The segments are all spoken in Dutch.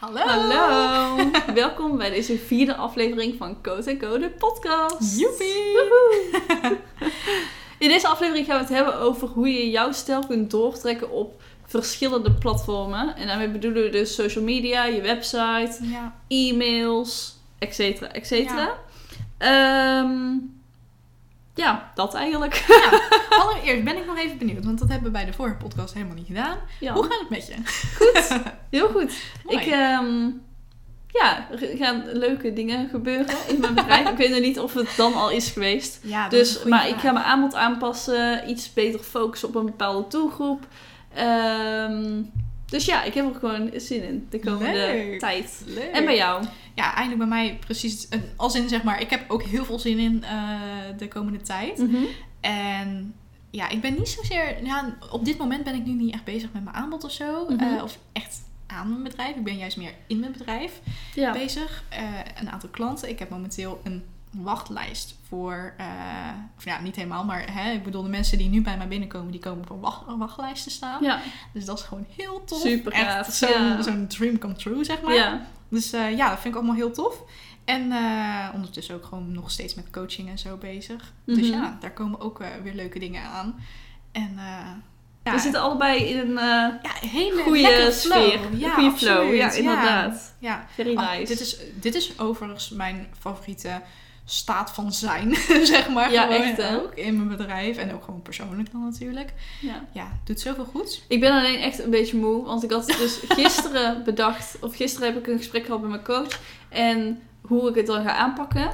Hallo! Hallo. Welkom bij deze vierde aflevering van Code Code podcast. Joepie! In deze aflevering gaan we het hebben over hoe je jouw stijl kunt doortrekken op verschillende platformen. En daarmee bedoelen we dus social media, je website, Ja. e-mails, et cetera, et cetera. Ja. Ehm, ja, dat eigenlijk. Allereerst ben ik nog even benieuwd, want dat hebben we bij de vorige podcast helemaal niet gedaan. Ja. Hoe gaat het met je? Heel goed. Mooi. Ik, ehm, ja, er gaan leuke dingen gebeuren in mijn bedrijf. ik weet nog niet of het dan al is geweest. Ja, is Dus, maar ik ga mijn aanbod aanpassen, iets beter focussen op een bepaalde doelgroep. Ehm, dus ja, ik heb er gewoon zin in de komende Leuk. tijd. Leuk. En bij jou? Ja, eigenlijk bij mij precies. Als in zeg maar, ik heb ook heel veel zin in eh, de komende tijd. Mhm. En ja, ik ben niet zozeer. Ja, op dit moment ben ik nu niet echt bezig met mijn aanbod of zo. Mhm. eh, of echt aan mijn bedrijf. Ik ben juist meer in mijn bedrijf Ja. bezig. Eh, een aantal klanten. Ik heb momenteel een wachtlijst voor. of ja, niet helemaal, maar hè, ik bedoel, de mensen die nu bij mij binnenkomen, die komen op een, wacht, een wachtlijst te staan. Ja. Dus dat is gewoon heel tof. Super Echt zo'n ja. dream come true, zeg maar. ja. Dus eh, ja, dat vind ik allemaal heel tof. En eh, ondertussen ook gewoon nog steeds met coaching en zo bezig. Dus Mhm. ja, daar komen ook weer leuke dingen aan. En ja, We zitten allebei in een ja, hele goede lekkere sfeer. flow. Ja, goede flow. Ja, inderdaad. Ja. Very Oh, nice. dit, is, dit is overigens mijn favoriete staat van zijn, zeg maar. Ja, gewoon echt, hè? Ook in mijn bedrijf en ook gewoon persoonlijk dan natuurlijk. ja. Ja, doet zoveel goeds. Ik ben alleen echt een beetje moe. Want ik had dus gisteren bedacht, of gisteren heb ik een gesprek gehad met mijn coach. En hoe ik het dan ga aanpakken.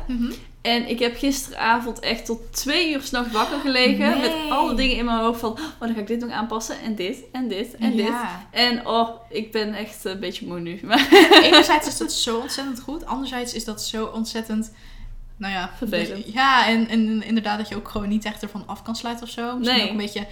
En ik heb gisteravond echt tot twee uur s'nachts wakker gelegen. Nee. Met alle dingen in mijn hoofd van, oh dan ga ik dit nog aanpassen. En dit, en dit, en dit. En oh, ik ben echt een beetje moe nu. Maar Enerzijds is dat zo ontzettend goed. Anderzijds is dat zo ontzettend... Nou ja, Vervelend. ja, en, en inderdaad dat je ook gewoon niet echt ervan af kan sluiten of zo. Misschien Nee. ook een beetje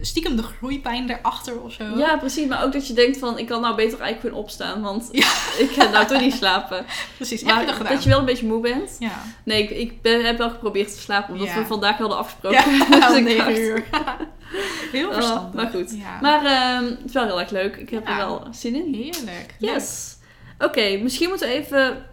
stiekem de groeipijn erachter of zo. ja, precies. Maar ook dat je denkt van, ik kan nou beter eigenlijk gewoon opstaan. Want Ja. ik ga nou toch niet slapen. precies. Heb je Maar dat gedaan? dat je wel een beetje moe bent. Ja. Nee, ik, ik ben, heb wel geprobeerd te slapen. Omdat Ja. we vandaag hadden afgesproken. Ja, Dus ik negen uur. Heel oh, verstandig. maar goed. Maar ehm, het is wel heel erg leuk. Ik heb er wel zin in. Heerlijk. Yes. Oké, misschien moeten we even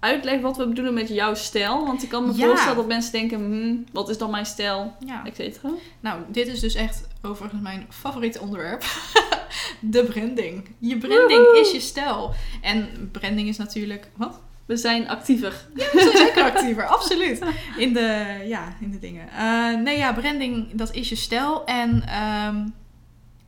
uitleggen wat we bedoelen met jouw stijl. Want ik kan me Ja. voorstellen dat mensen denken, hmm, wat is dan mijn stijl? Ja. Et cetera. Nou, dit is dus echt overigens mijn favoriete onderwerp. De branding. Je branding Woehoe. is je stijl. En branding is natuurlijk... Wat? We zijn actiever. We zijn zeker actiever, absoluut. In de, ja, in de dingen. Eh, nee, ja, branding, dat is je stijl. En ehm,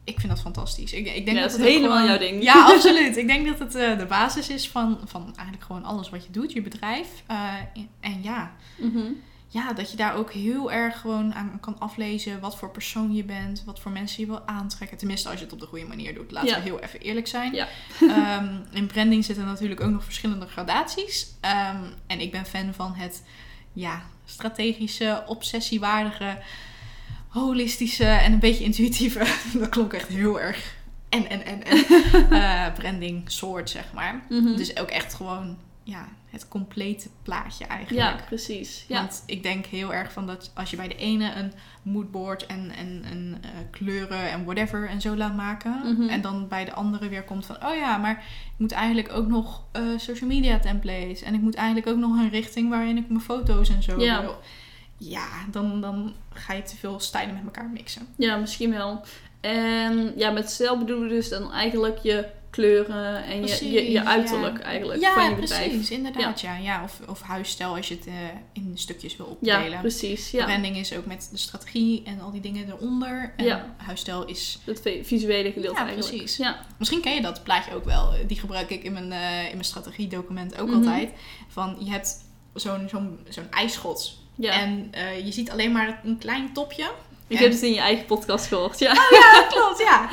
ik vind dat fantastisch. Ik, ik denk Ja, dat dat het helemaal gewoon- jouw ding. Ja, absoluut. Ik denk dat het eh, de basis is van, van eigenlijk gewoon alles wat je doet, je bedrijf. Eh, en ja, Mhm. ja, dat je daar ook heel erg gewoon aan kan aflezen wat voor persoon je bent, wat voor mensen je wil aantrekken. Tenminste, als je het op de goede manier doet. Laten Ja. we heel even eerlijk zijn. Ja. Ehm, in branding zitten natuurlijk ook nog verschillende gradaties. Ehm, en ik ben fan van het ja, strategische, obsessiewaardige, holistische en een beetje intuïtieve. Dat klonk echt heel erg. En, en, en, en. eh, branding soort, zeg maar. Mhm. Dus ook echt gewoon ja, het complete plaatje eigenlijk. ja, precies. Ja. Want ik denk heel erg van dat als je bij de ene een moodboard en, en, en eh, kleuren en whatever en zo laat maken. Mhm. En dan bij de andere weer komt van, oh ja, maar ik moet eigenlijk ook nog eh, social media templates. En ik moet eigenlijk ook nog een richting waarin ik mijn foto's en zo Ja. wil. Ja, dan, dan ga je te veel stijlen met elkaar mixen. ja, misschien wel. En ja, met stijl bedoelen we dus dan eigenlijk je kleuren en je, je, je uiterlijk ja. eigenlijk Ja, van je bedrijf. precies, inderdaad. Ja. Ja, of, of huisstijl als je het eh, in stukjes wil Ja, opdelen. precies. Ja. Branding is ook met de strategie en al die dingen eronder. En Ja. huisstijl is... Het vi- visuele gedeelte Ja, eigenlijk. precies. Ja. Misschien ken je dat plaatje ook wel. Die gebruik ik in mijn, eh, in mijn strategiedocument ook Mhm. altijd. Van, je hebt zo'n zo'n zo'n ijsschot. Ja. En eh, je ziet alleen maar een klein topje. Ik En- heb het in je eigen podcast gehoord, ja. Ja, klopt, ja.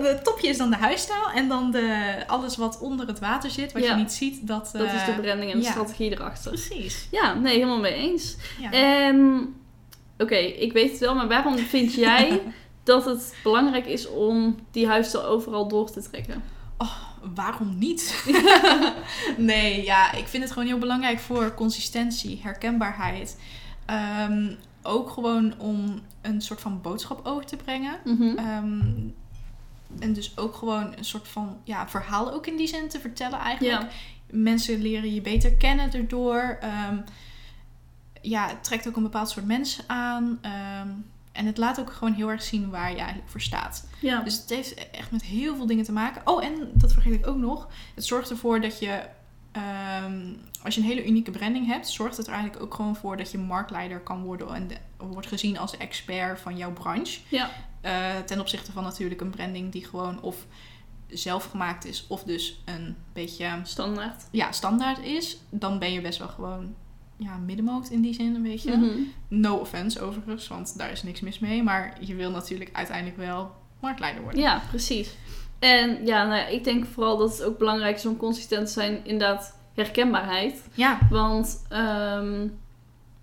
De topje is dan de huisstijl. En dan de, alles wat onder het water zit, wat Ja. je niet ziet, dat... Dat is de eh, branding en de ja. strategie erachter. Precies. Ja, nee, helemaal mee eens. Ja. En oké, ik weet het wel, maar waarom vind jij dat het belangrijk is om die huisstijl overal door te trekken? Waarom niet? nee, ja, ik vind het gewoon heel belangrijk voor consistentie, herkenbaarheid. Ehm, ook gewoon om een soort van boodschap over te brengen. Mhm. Ehm, en dus ook gewoon een soort van ja, verhaal ook in die zin te vertellen eigenlijk. Ja, Mensen leren je beter kennen erdoor. Ehm, ja, het trekt ook een bepaald soort mensen aan. En het laat ook gewoon heel erg zien waar je eigenlijk voor staat. ja. Dus het heeft echt met heel veel dingen te maken. Oh, en dat vergeet ik ook nog. Het zorgt ervoor dat je, ehm, als je een hele unieke branding hebt, zorgt het er eigenlijk ook gewoon voor dat je marktleider kan worden en de- wordt gezien als de expert van jouw branche. ja. Eh, ten opzichte van natuurlijk een branding die gewoon of zelf gemaakt is of dus een beetje standaard. ja, standaard is. Dan ben je best wel gewoon ja, middenmoot in die zin een beetje. Mhm. No offense overigens, want daar is niks mis mee. Maar je wil natuurlijk uiteindelijk wel marktleider worden. Ja, precies. En ja, nou ja, ik denk vooral dat het ook belangrijk is om consistent te zijn, inderdaad, herkenbaarheid. Ja, Want ehm,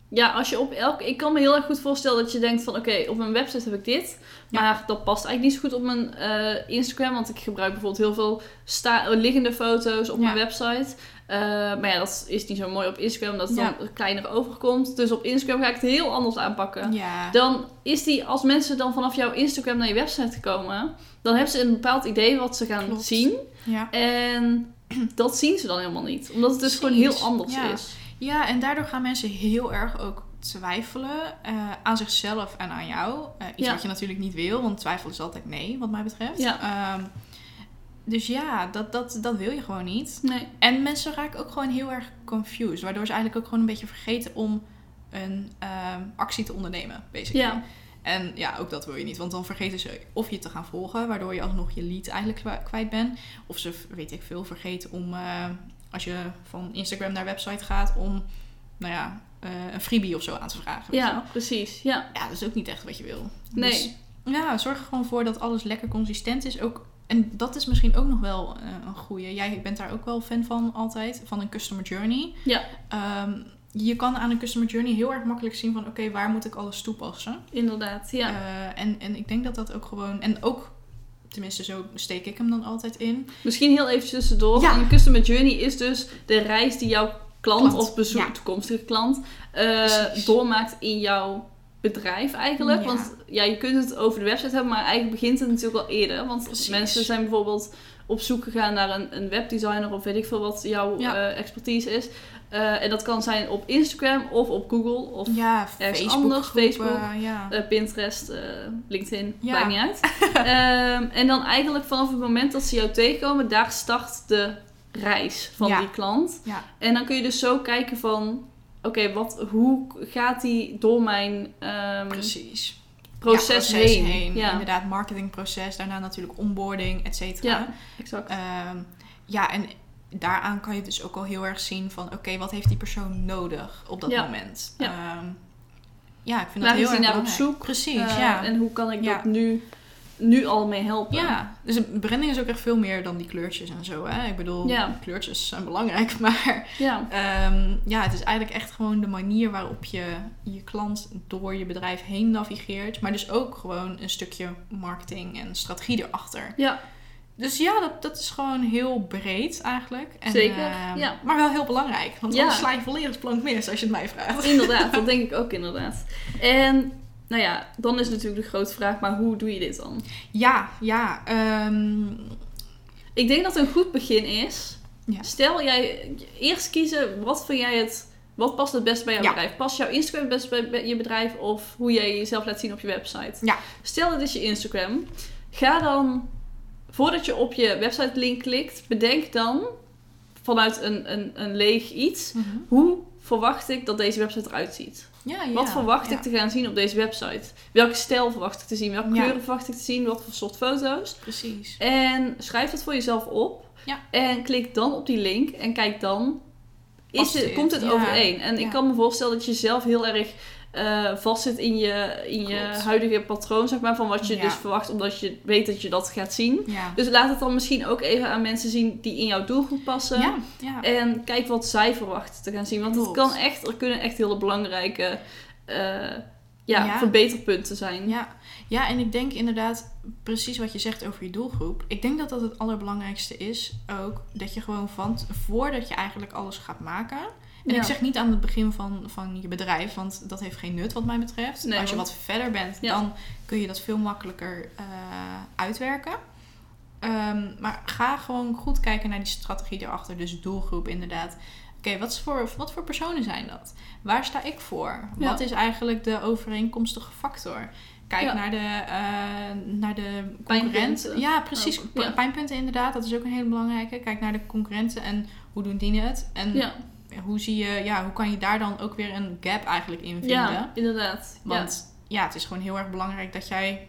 ja, als je op elk. Ik kan me heel erg goed voorstellen dat je denkt van oké, op mijn website heb ik dit. Ja. Maar dat past eigenlijk niet zo goed op mijn eh, Instagram. Want ik gebruik bijvoorbeeld heel veel sta- liggende foto's op Ja. mijn website. Eh, maar ja, dat is niet zo mooi op Instagram, omdat het Ja. dan kleiner overkomt. Dus op Instagram ga ik het heel anders aanpakken. ja. Dan is die, als mensen dan vanaf jouw Instagram naar je website komen, dan hebben ze een bepaald idee wat ze gaan Klopt. zien. ja. En dat zien ze dan helemaal niet. Omdat het dus gewoon heel anders ja. is. ja, en daardoor gaan mensen heel erg ook twijfelen eh, aan zichzelf en aan jou. Eh, iets wat je natuurlijk niet wil, want twijfel is altijd nee, wat mij betreft. Ja. Ehm, dus ja, dat, dat, dat wil je gewoon niet. Nee. En mensen raken ook gewoon heel erg confused. Waardoor ze eigenlijk ook gewoon een beetje vergeten om een ehm, actie te ondernemen, basically. Ja. En ja, ook dat wil je niet. Want dan vergeten ze of je te gaan volgen. Waardoor je alsnog je lead eigenlijk kwijt bent. Of ze, weet ik veel, vergeten om... eh, als je van Instagram naar website gaat... om, nou ja, eh, een freebie of zo aan te vragen. wel. Ja, precies. Ja. Ja, dat is ook niet echt wat je wil. Nee. Dus, ja, zorg er gewoon voor dat alles lekker consistent is. Ook, en dat is misschien ook nog wel eh, een goede. Jij bent daar ook wel fan van altijd. Van een customer journey. Ja. Ehm, je kan aan een customer journey heel erg makkelijk zien van... Oké, waar moet ik alles toepassen? Inderdaad. Ja. Eh, en, en ik denk dat dat ook gewoon... En ook, tenminste zo steek ik hem dan altijd in. Misschien heel even tussendoor. Ja. Een customer journey is dus de reis die jouw klant, Klant, of bezoek, ja. toekomstige klant eh, doormaakt in jouw bedrijf eigenlijk. Ja. Want ja, je kunt het over de website hebben, maar eigenlijk begint het natuurlijk al eerder. Want Precies. mensen zijn bijvoorbeeld op zoek gegaan naar een, een webdesigner of weet ik veel wat jouw Ja. eh, expertise is. Eh, en dat kan zijn op Instagram of op Google of Ja, ergens Facebook anders, groepen, Facebook. Ja. eh, Pinterest, LinkedIn, Ja. maakt niet uit. Ehm, en dan eigenlijk vanaf het moment dat ze jou tegenkomen, daar start de reis van die klant. Ja. En dan kun je dus zo kijken van, oké, wat, hoe gaat die door mijn ehm, Precies. proces, Ja, heen? Ja, Inderdaad, marketingproces. Daarna natuurlijk onboarding, et cetera. Ja. exact. Ehm, ja, en daaraan kan je dus ook al heel erg zien van... Oké, wat heeft die persoon nodig op dat Ja. moment? Ja. Ehm, ja, ik vind dat heel erg naar op zoek? Precies, Eh, ja. En hoe kan ik dat nu, nu al mee helpen? Ja, dus een branding is ook echt veel meer dan die kleurtjes en zo. Hè? Ik bedoel, Ja. kleurtjes zijn belangrijk, maar Ja. ehm, ja, het is eigenlijk echt gewoon de manier waarop je je klant door je bedrijf heen navigeert. Maar dus ook gewoon een stukje marketing en strategie erachter. Ja. Dus ja, dat, dat is gewoon heel breed eigenlijk. En, Zeker, ehm, ja. Maar wel heel belangrijk, want Ja. anders sla je volledig plank mis als je het mij vraagt. Inderdaad, dat denk ik ook inderdaad. En nou ja, dan is natuurlijk de grote vraag, maar hoe doe je dit dan? Ja, ja. ehm, Ik denk dat een goed begin is. Ja. Stel jij eerst kiezen wat vind jij het. Wat past het best bij jouw Ja. bedrijf? Past jouw Instagram het best bij je bedrijf of hoe jij jezelf laat zien op je website? Ja. Stel het is je Instagram. Ga dan, voordat je op je website link klikt, bedenk dan vanuit een, een, een leeg iets. Hoe verwacht ik dat deze website eruit ziet? Ja, ja, Wat verwacht ja. ik te gaan zien op deze website? Welke stijl verwacht ik te zien? Welke kleuren verwacht ik te zien? Wat voor soort foto's? Precies. En schrijf dat voor jezelf op. Ja. En klik dan op die link en kijk dan. Is het, komt het overeen? En ik kan me voorstellen dat je zelf heel erg eh vastzit in je, in je huidige patroon, zeg maar, van wat je Ja. dus verwacht, omdat je weet dat je dat gaat zien. Ja. Dus laat het dan misschien ook even aan mensen zien die in jouw doelgroep passen. ja, ja. En kijk wat zij verwachten te gaan zien. Want het kan echt, er kunnen echt hele belangrijke eh, ja, Ja. verbeterpunten zijn. Ja. ja, en ik denk inderdaad precies wat je zegt over je doelgroep. Ik denk dat dat het allerbelangrijkste is ook. Dat je gewoon van, voordat je eigenlijk alles gaat maken. En Ja. ik zeg niet aan het begin van, van je bedrijf, want dat heeft geen nut wat mij betreft. Nee, Als je wat verder bent, Ja. dan kun je dat veel makkelijker eh, uitwerken. Ehm, maar ga gewoon goed kijken naar die strategie erachter. Dus doelgroep inderdaad. Oké, wat voor, wat voor personen zijn dat? Waar sta ik voor? Ja. Wat is eigenlijk de overeenkomstige factor? Kijk Ja. naar de, eh, naar de concurrenten. Pijnpunten. Ja, precies. Ook, P- ja. Pijnpunten inderdaad, dat is ook een hele belangrijke. Kijk naar de concurrenten en hoe doen die het? En Ja, hoe, zie je, ja, hoe kan je daar dan ook weer een gap eigenlijk in vinden? ja inderdaad. Want ja. het is gewoon heel erg belangrijk dat jij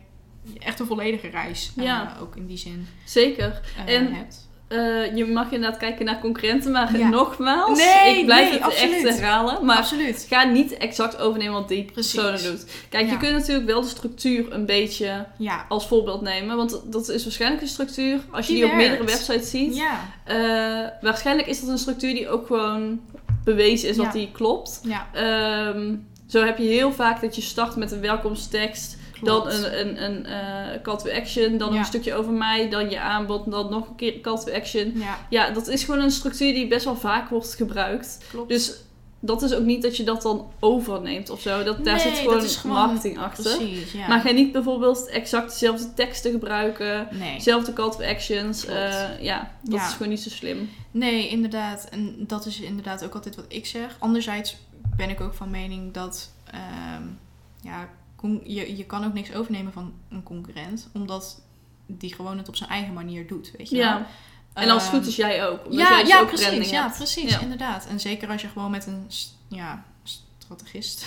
echt een volledige reis eh, Ja. ook in die zin zeker. eh, En- hebt. Eh, je mag inderdaad kijken naar concurrenten, maar Ja. nogmaals, Nee, ik blijf nee, het absoluut. echt herhalen. Maar Absoluut. ga niet exact overnemen wat die persoon doet. Kijk, Ja. je kunt natuurlijk wel de structuur een beetje Ja. als voorbeeld nemen. Want dat is waarschijnlijk een structuur, als je Die op meerdere websites ziet. Ja. eh, waarschijnlijk is dat een structuur die ook gewoon bewezen is dat die klopt. Ja. Ehm, zo heb je heel vaak dat je start met een welkomsttekst. Dan een, een, een eh, call to action, dan een stukje over mij, dan je aanbod, dan nog een keer call to action. Ja, Ja, dat is gewoon een structuur die best wel vaak wordt gebruikt. klopt. Dus dat is ook niet dat je dat dan overneemt of zo. Dat, daar Nee, zit dat gewoon, is gewoon- marketing achter. Precies, ja. Maar ga niet bijvoorbeeld exact dezelfde teksten gebruiken, nee. dezelfde call to actions. Eh, ja, dat Ja. is gewoon niet zo slim. Nee, inderdaad. En dat is inderdaad ook altijd wat ik zeg. Anderzijds ben ik ook van mening dat ehm, ja, je, je kan ook niks overnemen van een concurrent, omdat die gewoon het op zijn eigen manier doet, weet je wel. Ja. En als het goed Ehm, is jij ook. Omdat ja, jij dus ja, ook precies. Ja, precies. Ja. Inderdaad. En zeker als je gewoon met een ja, strategist,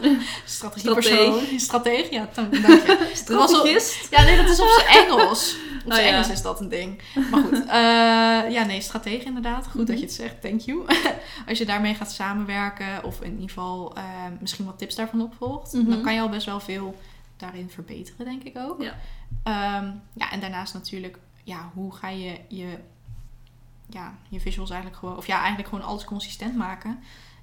strategiepersoon, strateeg, ja, dan, dank je. Strategist. Ja, nee, dat is op zijn Engels. Op Oh, zijn ja. Engels is dat een ding. Maar goed. eh, ja, nee, stratege inderdaad. Goed dat Mhm. je het zegt. Thank you. Als je daarmee gaat samenwerken of in ieder geval eh, misschien wat tips daarvan opvolgt, Mhm. dan kan je al best wel veel daarin verbeteren, denk ik ook. Ja. Ehm, ja, en daarnaast natuurlijk, ja, hoe ga je je, ja, je visuals eigenlijk gewoon, of ja, eigenlijk gewoon alles consistent maken.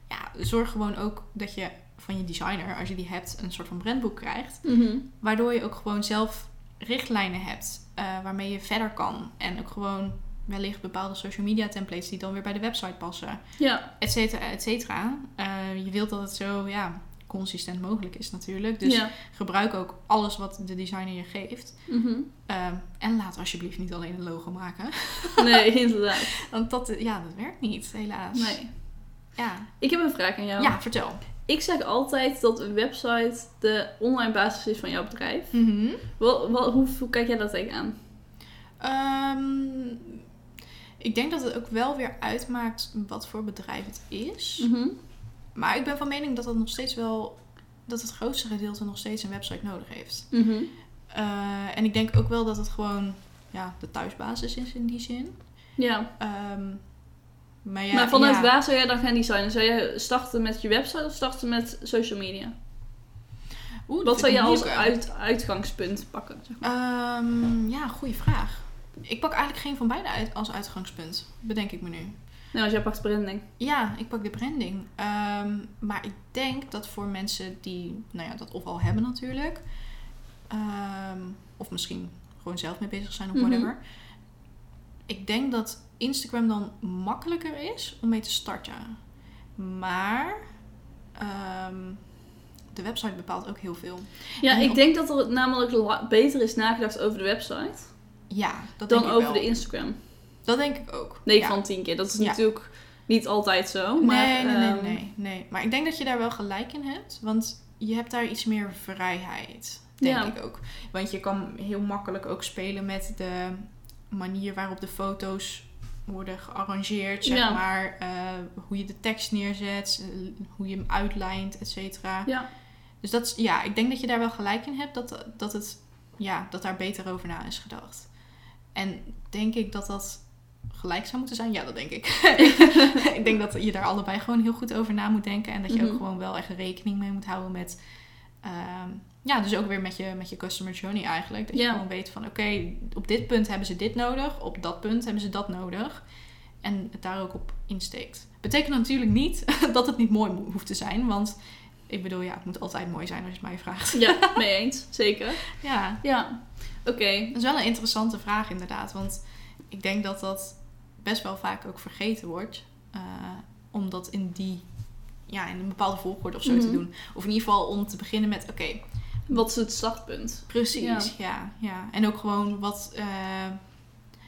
Ja, zorg gewoon ook dat je van je designer, als je die hebt, een soort van brandboek krijgt. Mhm. Waardoor je ook gewoon zelf richtlijnen hebt eh, waarmee je verder kan. En ook gewoon wellicht bepaalde social media templates die dan weer bij de website passen. Ja, Et cetera, et cetera. Eh, je wilt dat het zo ja, consistent mogelijk is natuurlijk. Dus ja. gebruik ook alles wat de designer je geeft. Mhm. Ehm, en laat alsjeblieft niet alleen een logo maken. Nee, inderdaad. Want dat, ja, dat werkt niet, helaas. Nee. Ja. Ik heb een vraag aan jou. ja, vertel. Ik zeg altijd dat een website de online basis is van jouw bedrijf. Mhm. Wel, wel, hoe, hoe kijk jij daar tegenaan? Ehm, ik denk dat het ook wel weer uitmaakt wat voor bedrijf het is. Mhm. Maar ik ben van mening dat dat nog steeds wel dat het grootste gedeelte nog steeds een website nodig heeft. Mhm. Eh, en ik denk ook wel dat het gewoon ja, de thuisbasis is in die zin. Ja. Ehm, maar ja, maar vanuit ja. waar zou jij dan gaan designen? Zou je starten met je website of starten met social media? Oeh, Wat zou je als uit, uitgangspunt pakken? Zeg maar? Ehm, ja, goede vraag. Ik pak eigenlijk geen van beide uit als uitgangspunt, bedenk ik me nu. Nou, als jij pakt branding. Ja, ik pak de branding. Ehm, maar ik denk dat voor mensen die nou ja, dat of al hebben natuurlijk, ehm, of misschien gewoon zelf mee bezig zijn of Mhm. whatever. Ik denk dat Instagram dan makkelijker is om mee te starten. Maar ehm, de website bepaalt ook heel veel. Ja, En ik op- denk dat er namelijk beter is nagedacht over de website Ja, dat dan denk ik over wel. de Instagram. Dat denk ik ook. 9 Ja. van 10 keer. Dat is natuurlijk niet altijd zo. Maar, nee, nee, nee, ehm, nee, nee. Maar ik denk dat je daar wel gelijk in hebt. Want je hebt daar iets meer vrijheid. Denk Ja. ik ook. Want je kan heel makkelijk ook spelen met de manier waarop de foto's worden gearrangeerd. Zeg Ja. maar. eh, hoe je de tekst neerzet. eh, hoe je hem uitlijnt, et cetera. Ja. Dus dat is, ja, ik denk dat je daar wel gelijk in hebt. Dat, dat, het, ja, dat daar beter over na is gedacht. En denk ik dat dat gelijk zou moeten zijn? Ja, dat denk ik. ik denk dat je daar allebei gewoon heel goed over na moet denken. En dat je Mhm. ook gewoon wel echt rekening mee moet houden met... ehm, ja, dus ook weer met je, met je customer journey eigenlijk. Dat je gewoon weet van oké, op dit punt hebben ze dit nodig. Op dat punt hebben ze dat nodig. En het daar ook op insteekt. Betekent natuurlijk niet dat het niet mooi mo- hoeft te zijn. Want ik bedoel, ja, het moet altijd mooi zijn als je het mij vraagt. Ja, mee eens. Zeker. Ja, Ja. Oké. dat is wel een interessante vraag inderdaad. Want ik denk dat dat best wel vaak ook vergeten wordt. eh, om dat in die, ja, in een bepaalde volgorde of zo te Mhm. doen. Of in ieder geval om te beginnen met, oké, Wat is het startpunt? precies, Ja. ja. Ja, En ook gewoon, wat, eh,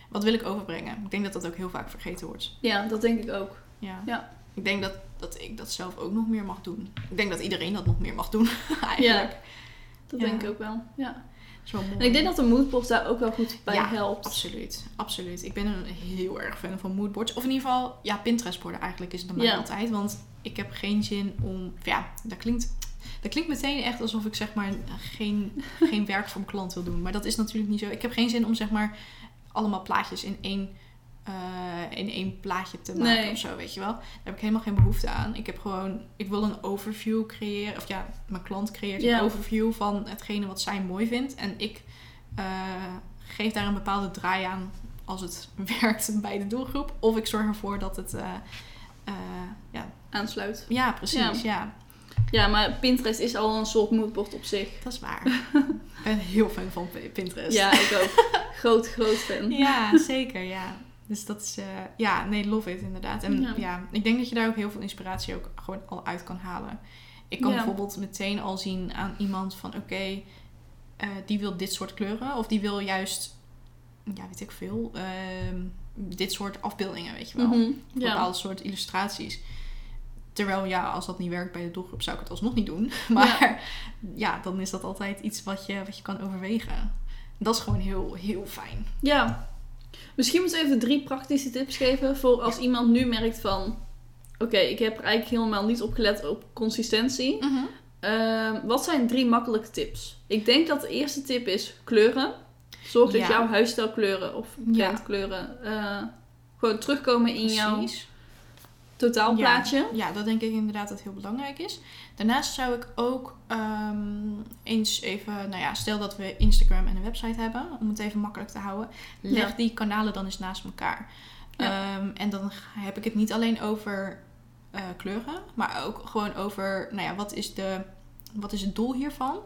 wat wil ik overbrengen? Ik denk dat dat ook heel vaak vergeten wordt. Ja, dat denk ik ook. Ja. Ja. Ik denk dat, dat ik dat zelf ook nog meer mag doen. Ik denk dat iedereen dat nog meer mag doen, eigenlijk. Dat Ja. denk ik ook wel. Ja. Mooi. En ik denk dat de moodboard daar ook wel goed bij Ja, helpt. Absoluut, absoluut. Ik ben een heel erg fan van moodboards. Of in ieder geval, ja, Pinterest-borden eigenlijk is het dan Ja. altijd. Want ik heb geen zin om... Ja, dat klinkt, dat klinkt meteen echt alsof ik zeg maar geen, geen werk voor mijn klant wil doen. Maar dat is natuurlijk niet zo. Ik heb geen zin om zeg maar allemaal plaatjes in één, eh, in één plaatje te maken Nee. of zo, weet je wel. Daar heb ik helemaal geen behoefte aan. Ik heb gewoon... Ik wil een overview creëren. Of ja, mijn klant creëert een overview van hetgene wat zij mooi vindt. En ik eh, geef daar een bepaalde draai aan als het werkt bij de doelgroep. Of ik zorg ervoor dat het... eh, ja, Aansluit. ja, precies. Ja. Ja. Ja, maar Pinterest is al een soort moodboard op zich. dat is waar. ik ben heel fan van Pinterest. Ja, ik ook. groot, groot fan. Ja, zeker, ja. Dus dat is, eh, ja, nee, love it inderdaad. En Ja. ja. ik denk dat je daar ook heel veel inspiratie ook gewoon al uit kan halen. Ik kan Ja. bijvoorbeeld meteen al zien aan iemand van, oké, eh, die wil dit soort kleuren. Of die wil juist, ja, weet ik veel, ehm, dit soort afbeeldingen, weet je wel. Mhm, Een Ja. bepaald soort illustraties. Terwijl ja, als dat niet werkt bij de doelgroep, zou ik het alsnog niet doen. Maar ja, dan is dat altijd iets wat je, wat je kan overwegen. Dat is gewoon heel, heel fijn. ja. Misschien moeten we even drie praktische tips geven voor als iemand nu merkt van... Oké, ik heb er eigenlijk helemaal niet op gelet op consistentie. Ehm, wat zijn drie makkelijke tips? Ik denk dat de eerste tip is kleuren. Zorg dat jouw huisstijlkleuren of brandkleuren eh, gewoon terugkomen in jouw Precies. Totaalplaatje. Ja, dat denk ik inderdaad dat heel belangrijk is. Daarnaast zou ik ook ehm, eens even, nou ja, stel dat we Instagram en een website hebben, om het even makkelijk te houden, leg Ja. die kanalen dan eens naast elkaar. Ja. Ehm, en dan heb ik het niet alleen over eh, kleuren, maar ook gewoon over, nou ja, wat is, de, wat is het doel hiervan?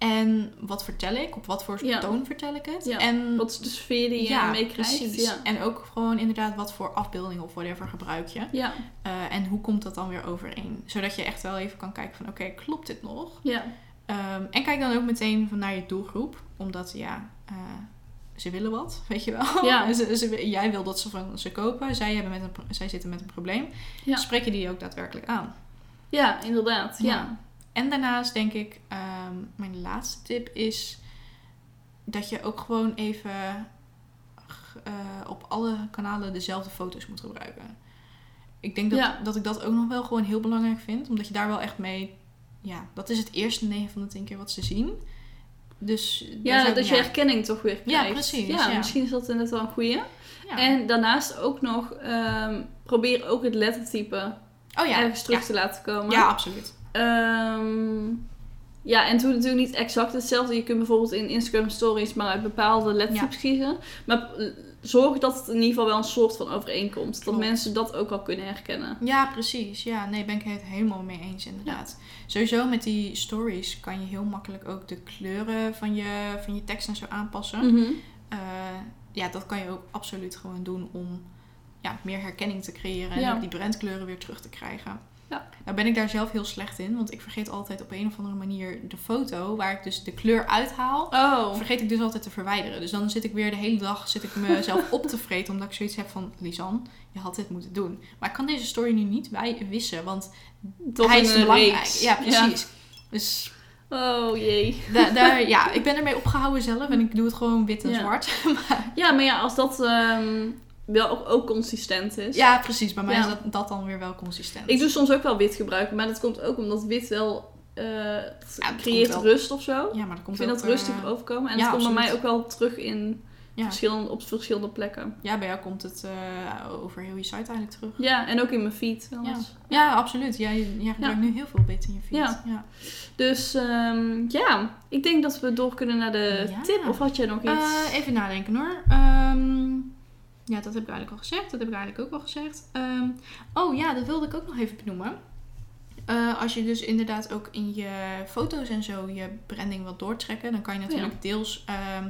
En wat vertel ik? Op wat voor Ja. toon vertel ik het? Ja. En Wat is de sfeer die je ja, meekrijgt? Ja. En ook gewoon inderdaad wat voor afbeelding of whatever gebruik je. Ja. Uh, en hoe komt dat dan weer overeen? Zodat je echt wel even kan kijken van oké, klopt dit nog? ja. Um, en kijk dan ook meteen van naar je doelgroep. Omdat ja, uh, ze willen wat, weet je wel. Ja. ze, ze, jij wil dat ze van ze kopen. Zij, hebben met een, zij zitten met een probleem. Spreek je die ook daadwerkelijk aan? Ja, inderdaad. Ja. En daarnaast denk ik, um, mijn laatste tip is dat je ook gewoon even uh, op alle kanalen dezelfde foto's moet gebruiken. Ik denk dat, Ja. dat ik dat ook nog wel gewoon heel belangrijk vind. Omdat je daar wel echt mee... Ja, dat is het eerste 9 van de 10 keer wat ze zien. Dus Ja, dat je herkenning toch weer krijgt. Ja, precies, Ja, ja. misschien is dat inderdaad wel een goeie. ja. En daarnaast ook nog, ehm, probeer ook het lettertype oh ja, ergens terug te laten komen. ja, absoluut. Ehm, ja, en toen natuurlijk niet exact hetzelfde. Je kunt bijvoorbeeld in Instagram stories maar uit bepaalde lettertypes kiezen. Maar eh, zorg dat het in ieder geval wel een soort van overeenkomt. Dat mensen dat ook wel kunnen herkennen. Ja, precies. Ja, nee, ben ik het helemaal mee eens inderdaad. Sowieso met die stories kan je heel makkelijk ook de kleuren van je, van je tekst en zo aanpassen. Mhm. Eh, ja, dat kan je ook absoluut gewoon doen om ja, meer herkenning te creëren en ook die brandkleuren weer terug te krijgen. Ja. Nou ben ik daar zelf heel slecht in, want ik vergeet altijd op een of andere manier de foto waar ik dus de kleur uithaal. Oh, Vergeet ik dus altijd te verwijderen. Dus dan zit ik weer de hele dag zit ik mezelf op te vreten. Omdat ik zoiets heb van... Lisan, je had dit moeten doen. Maar ik kan deze story nu niet bij wissen. Want tot hij is belangrijk. reeks. Ja, precies. Dus Oh jee. da- daar, ja, ik ben ermee opgehouden zelf. En ik doe het gewoon wit en Ja. zwart. Ja, maar ja, als dat ehm, wel ook, ook consistent is. ja, precies. Bij mij Ja. is dat, dat dan weer wel consistent. Ik doe soms ook wel wit gebruiken, maar dat komt ook omdat wit wel dat creëert wel. rust of zo. Ja, maar dat komt Ik vind ook, dat rustig eh, overkomen. En ja, dat komt bij mij ook wel terug in. Verschillende, op verschillende plekken. Ja, bij jou komt het eh, over heel je site eigenlijk terug. Ja, en ook in mijn feed. wel Ja, absoluut. Jij, jij gebruikt nu heel veel beter in je feed. Ja. ja. Dus ehm, ja, ik denk dat we door kunnen naar de tip. Of had jij nog iets? Even nadenken hoor. Ehm, ja, dat heb ik eigenlijk al gezegd. Dat heb ik eigenlijk ook al gezegd. Ehm, oh ja, dat wilde ik ook nog even benoemen. Eh, als je dus inderdaad ook in je foto's en zo je branding wilt doortrekken, dan kan je natuurlijk deels ehm,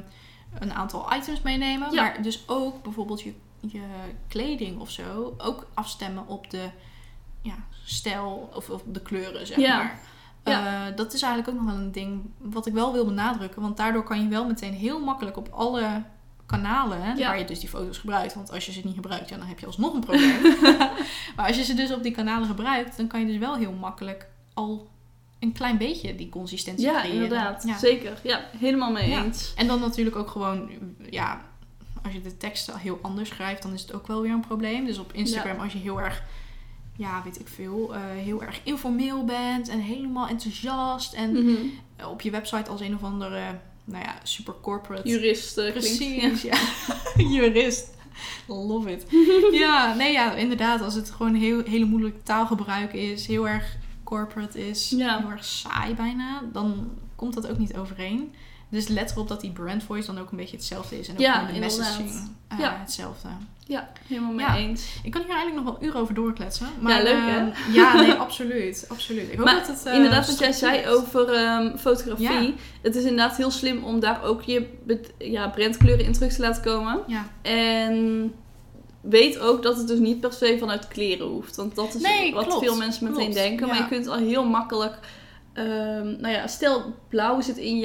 een aantal items meenemen. Ja. Maar dus ook bijvoorbeeld je, je kleding of zo ook afstemmen op de ja, stijl of, of de kleuren, zeg Ja. maar. Ja. Eh, dat is eigenlijk ook nog wel een ding wat ik wel wil benadrukken. Want daardoor kan je wel meteen heel makkelijk op alle kanalen Ja. waar je dus die foto's gebruikt. Want als je ze niet gebruikt, ja, dan heb je alsnog een probleem. maar als je ze dus op die kanalen gebruikt, dan kan je dus wel heel makkelijk al een klein beetje die consistentie ja, creëren. inderdaad. Ja. Zeker. Ja, helemaal mee eens. En dan natuurlijk ook gewoon, ja, als je de teksten heel anders schrijft, dan is het ook wel weer een probleem. Dus op Instagram, als je heel erg, ja, weet ik veel, eh, heel erg informeel bent en helemaal enthousiast. En Mhm. op je website als een of andere, nou ja, super corporate. Jurist klinkt. Precies, ja. Jurist. Love it. ja, nee, ja, inderdaad. Als het gewoon heel, hele moeilijk taalgebruik is, heel erg corporate is, Ja. heel erg saai bijna, dan komt dat ook niet overeen. Dus let erop dat die brand voice dan ook een beetje hetzelfde is. En ook Ja, de messaging eh, Ja. hetzelfde. Ja, helemaal mee Ja. eens. Ik kan hier eigenlijk nog wel uren over doorkletsen. Maar, Ja, leuk, hè? eh, ja, nee, absoluut. absoluut. Ik hoop Maar dat het... eh, inderdaad, wat jij zei over ehm, fotografie. Ja. Het is inderdaad heel slim om daar ook je ja, brandkleuren in terug te laten komen. Ja. En weet ook dat het dus niet per se vanuit kleren hoeft. Want dat is Nee, wat klopt, veel mensen meteen klopt, denken. Maar je kunt al heel makkelijk... ehm, nou ja, stel blauw zit in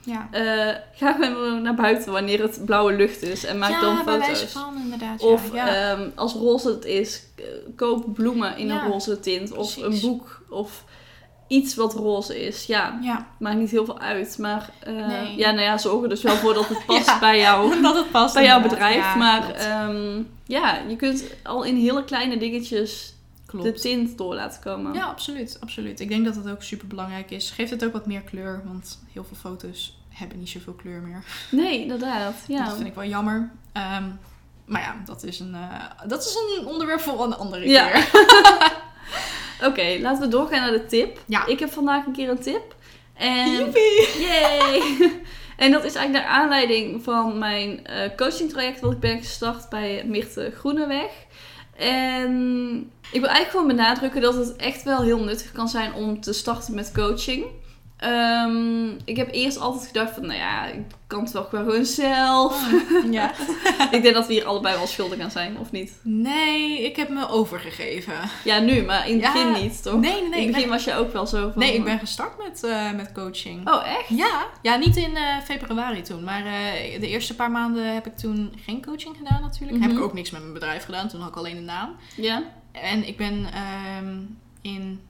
Ja. Eh, ga gewoon naar buiten wanneer het blauwe lucht is. En maak ja, dan foto's. van inderdaad. Of ja. ehm, als roze het is, koop bloemen in een roze tint. Of precies. een boek. Of iets wat roze is. Ja, maakt niet heel veel uit. Maar eh, Nee. ja, nou ja, zorg er dus wel voor dat het past bij jou. dat het past Bij jouw bedrijf. Maar ehm, ja, je kunt al in hele kleine dingetjes Klopt. de tint door laten komen. Ja, absoluut, absoluut. Ik denk dat het ook super belangrijk is. Geeft het ook wat meer kleur, want heel veel foto's hebben niet zoveel kleur meer. Nee, inderdaad. Ja. Dat vind ik wel jammer. Ehm, maar ja, dat is, een, eh, dat is een onderwerp voor een andere Ja. keer. Oké, laten we doorgaan naar de tip. Ja. Ik heb vandaag een keer een tip. En Joepie! Yay! en dat is eigenlijk naar aanleiding van mijn eh coaching traject wat ik ben gestart bij Mirte Groeneweg. En ik wil eigenlijk gewoon benadrukken dat het echt wel heel nuttig kan zijn om te starten met coaching. Ehm, ik heb eerst altijd gedacht van, nou ja, ik kan het wel gewoon zelf. Ja. ik denk dat we hier allebei wel schuldig aan zijn, of niet? Nee, ik heb me overgegeven. Ja, nu, maar in het Ja. begin niet, toch? Nee, nee, nee. in het begin ben- was je ook wel zo van... Nee, ik ben gestart met, eh, met coaching. Oh, echt? Ja, ja, niet in eh, februari toen. Maar eh, de eerste paar maanden heb ik toen geen coaching gedaan natuurlijk. Heb Mhm. ik ook niks met mijn bedrijf gedaan. Toen had ik alleen de naam. Ja? En ik ben ehm, in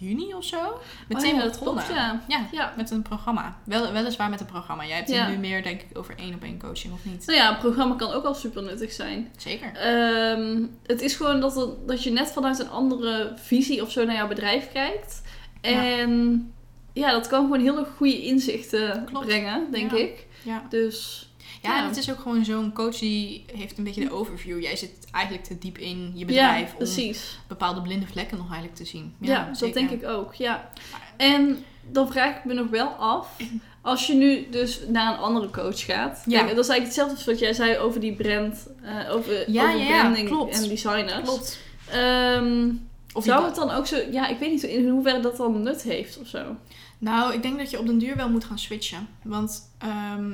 juni of zo meteen oh, ja, weer dat begonnen. klopt, ja. Ja, Ja. met een programma. Wel, weliswaar met een programma. Jij hebt Ja. het nu meer, denk ik, over één op één coaching of niet? Nou ja, een programma kan ook wel super nuttig zijn. Zeker. Ehm, het is gewoon dat, het- dat je net vanuit een andere visie of zo naar jouw bedrijf kijkt. En ja, dat kan gewoon heel goede inzichten Klopt. brengen, denk ik. Ja. Dus Ja, en het is ook gewoon zo'n coach die heeft een beetje de overview. Jij zit eigenlijk te diep in je bedrijf om bepaalde blinde vlekken nog eigenlijk te zien. Ja, dat zeker. denk ik ook. Ja. En dan vraag ik me nog wel af, als je nu dus naar een andere coach gaat. Ja. Kijk, dat is eigenlijk hetzelfde als wat jij zei over die brand, eh, over, Ja, over ja, ja, branding klopt. en designers. Klopt. Ehm, Of zou het dan ook zo, ja, ik weet niet in hoeverre dat dan nut heeft of zo. Nou, ik denk dat je op den duur wel moet gaan switchen. Want, ehm,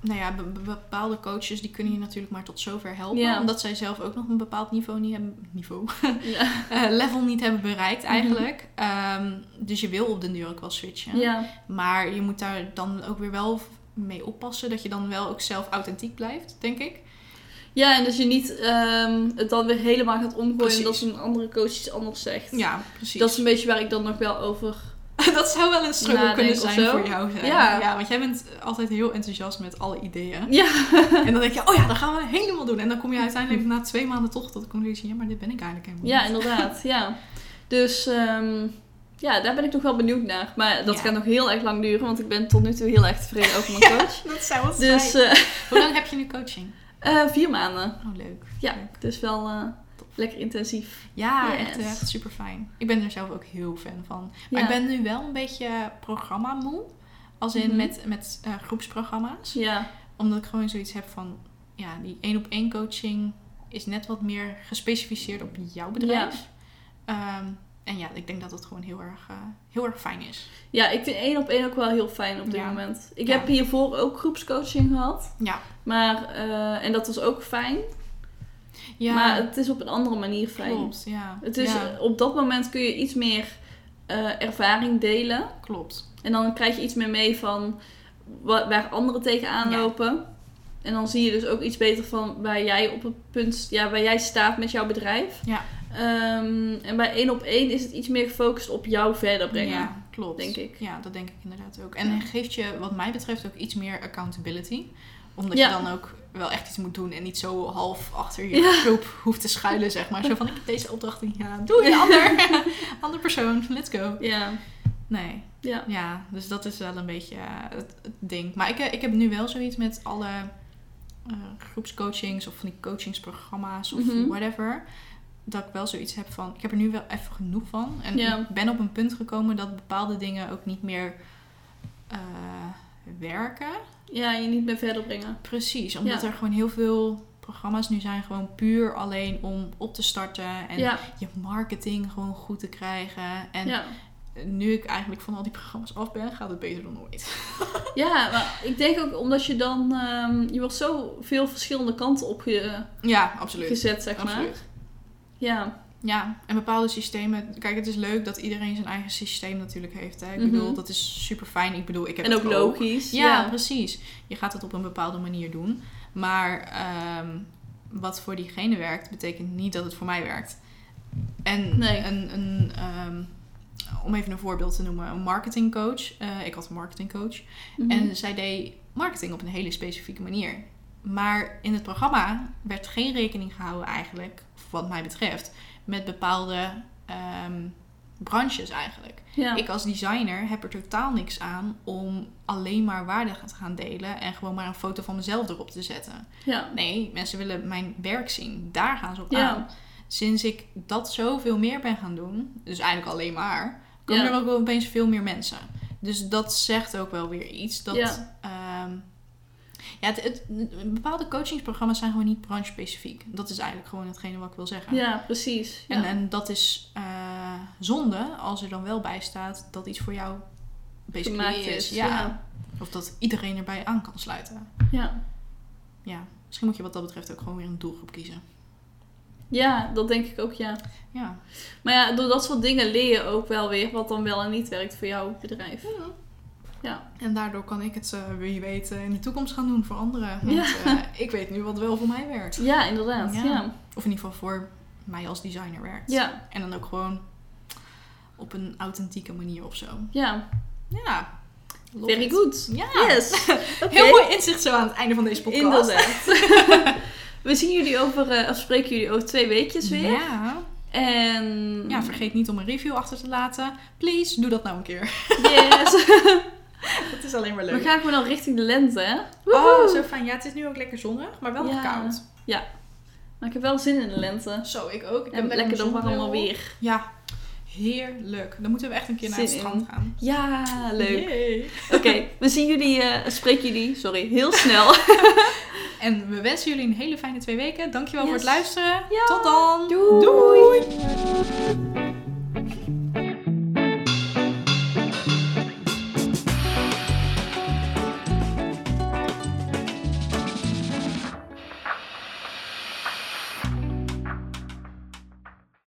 nou ja, be- be- bepaalde coaches die kunnen je natuurlijk maar tot zover helpen. Omdat zij zelf ook nog een bepaald niveau niet hebben, niveau, Ja. eh, level niet hebben bereikt eigenlijk. Ehm, dus je wil op den duur ook wel switchen. ja. Maar je moet daar dan ook weer wel mee oppassen. Dat je dan wel ook zelf authentiek blijft, denk ik. Ja, en dat je niet ehm, het dan weer helemaal gaat omgooien Precies. dat een andere coach iets anders zegt. Ja, precies. Dat is een beetje waar ik dan nog wel over... dat zou wel een struggle kunnen zijn voor jou. Zijn. Ja. ja, want jij bent altijd heel enthousiast met alle ideeën. Ja. En dan denk je, oh ja, dat gaan we helemaal doen. En dan kom je uiteindelijk na twee maanden toch tot de conclusie, ja, maar dit ben ik eigenlijk helemaal Ja, niet. inderdaad. ja. Dus ehm, ja, daar ben ik nog wel benieuwd naar. Maar dat Ja. gaat nog heel erg lang duren, want ik ben tot nu toe heel erg tevreden over mijn coach. Dat zou wat Dus zijn. eh, Hoe lang heb je nu coaching? eh, vier maanden. Oh, leuk. Ja, Leuk. dus wel eh, lekker intensief. Ja, Yes. echt, echt super fijn. Ik ben er zelf ook heel fan van. Maar Ja. ik ben nu wel een beetje programma moe. Als in Mhm. met, met eh, groepsprogramma's. Ja, Omdat ik gewoon zoiets heb van... Ja, die één op één coaching is net wat meer gespecificeerd op jouw bedrijf. Ehm, en ja, ik denk dat het gewoon heel erg, eh, heel erg fijn is. ja ik vind één op één ook wel heel fijn op dit Ja. moment. Ik Ja. heb hiervoor ook groepscoaching gehad. Ja. Maar, eh, en dat was ook fijn. Ja, Maar het is op een andere manier fijn. klopt. Ja. Het is, ja, Op dat moment kun je iets meer eh, ervaring delen. klopt. En dan krijg je iets meer mee van wa- waar anderen tegenaan Ja. lopen. En dan zie je dus ook iets beter van waar jij op het punt, ja, waar jij staat met jouw bedrijf. Ja. Ehm, en bij één op één is het iets meer gefocust op jou verder brengen. Ja, klopt. denk ik. Ja, dat denk ik inderdaad ook. En Ja. geeft je, wat mij betreft, ook iets meer accountability. Omdat Ja. je dan ook wel echt iets moet doen en niet zo half achter je Ja. groep hoeft te schuilen, zeg maar. Zo van, ik heb deze opdracht niet gedaan. Doe je ander. ander persoon. Let's go. Ja, Nee. ja. Ja, dus dat is wel een beetje eh, het, het ding. Maar ik, eh, ik heb nu wel zoiets met alle eh, groepscoachings of van die coachingsprogramma's of Mhm. whatever. Dat ik wel zoiets heb van, ik heb er nu wel even genoeg van. En Ja. ik ben op een punt gekomen dat bepaalde dingen ook niet meer werken. ja, je niet meer verder brengen. Precies, omdat Ja. er gewoon heel veel programma's nu zijn gewoon puur alleen om op te starten en ja, je marketing gewoon goed te krijgen. En ja. nu ik eigenlijk van al die programma's af ben, gaat het beter dan ooit. ja, maar ik denk ook omdat je dan... ehm, je wordt zo veel verschillende kanten opgezet, Ja, absoluut. zeg maar. Absoluut. Ja, Ja, en bepaalde systemen. Kijk, het is leuk dat iedereen zijn eigen systeem natuurlijk heeft. Hè? Ik Mhm. bedoel, dat is super fijn. Ik bedoel, ik heb en ook logisch. Ja, precies. Je gaat het op een bepaalde manier doen. Maar ehm, wat voor diegene werkt, betekent niet dat het voor mij werkt. En Nee. een, een ehm, om even een voorbeeld te noemen, een marketingcoach. Eh, ik had een marketingcoach. Mhm. En zij deed marketing op een hele specifieke manier. Maar in het programma werd geen rekening gehouden eigenlijk, wat mij betreft, met bepaalde ehm, branches eigenlijk. ja. Ik als designer heb er totaal niks aan om alleen maar waarde te gaan delen en gewoon maar een foto van mezelf erop te zetten. ja. Nee, mensen willen mijn werk zien. Daar gaan ze op Ja. aan. Sinds ik dat zoveel meer ben gaan doen, dus eigenlijk alleen maar, komen er ook wel opeens veel meer mensen. Dus dat zegt ook wel weer iets. Dat, Ja. Ja, het, het- bepaalde coachingsprogramma's zijn gewoon niet branche-specifiek. Dat is eigenlijk gewoon hetgene wat ik wil zeggen. Ja, precies. Ja. En, en dat is eh, zonde als er dan wel bij staat dat iets voor jou basically is. Ja. Ja. Of dat iedereen erbij aan kan sluiten. Ja. Ja, misschien moet je wat dat betreft ook gewoon weer een doelgroep kiezen. ja, dat denk ik ook, ja. Ja. Maar ja, door dat soort dingen leer je ook wel weer wat dan wel en niet werkt voor jouw bedrijf. Ja. En daardoor kan ik het, eh, wie weet, eh, in de toekomst gaan doen voor anderen. Want Ja. eh, ik weet nu wat wel voor mij werkt. Ja, inderdaad. Ja. Ja. Of in ieder geval voor mij als designer werkt. Ja. En dan ook gewoon op een authentieke manier of zo. Ja. Ja. Very it. good. Ja. Yes. Heel mooi inzicht zo aan het einde van deze podcast. Inderdaad. We zien jullie over, of spreken jullie over twee weekjes weer. Ja. En... ja, vergeet niet om een review achter te laten. Please, doe dat nou een keer. Yes. Dat is alleen maar We leuk. gaan gewoon al richting de lente, hè? Oh, zo fijn. Ja, het is nu ook lekker zonnig, maar wel nog Ja. koud. Maar ik heb wel zin in de lente. Zo, ik ook. Ik En heb lekker dan zonnebril. weer. Ja, heerlijk. Dan moeten we echt een keer naar Zin het strand in. gaan. Ja, leuk. Oké, we zien jullie, eh spreken jullie, sorry, heel snel. En we wensen jullie een hele fijne twee weken. Dankjewel voor het luisteren. Ja. Tot dan. Doei. Doei.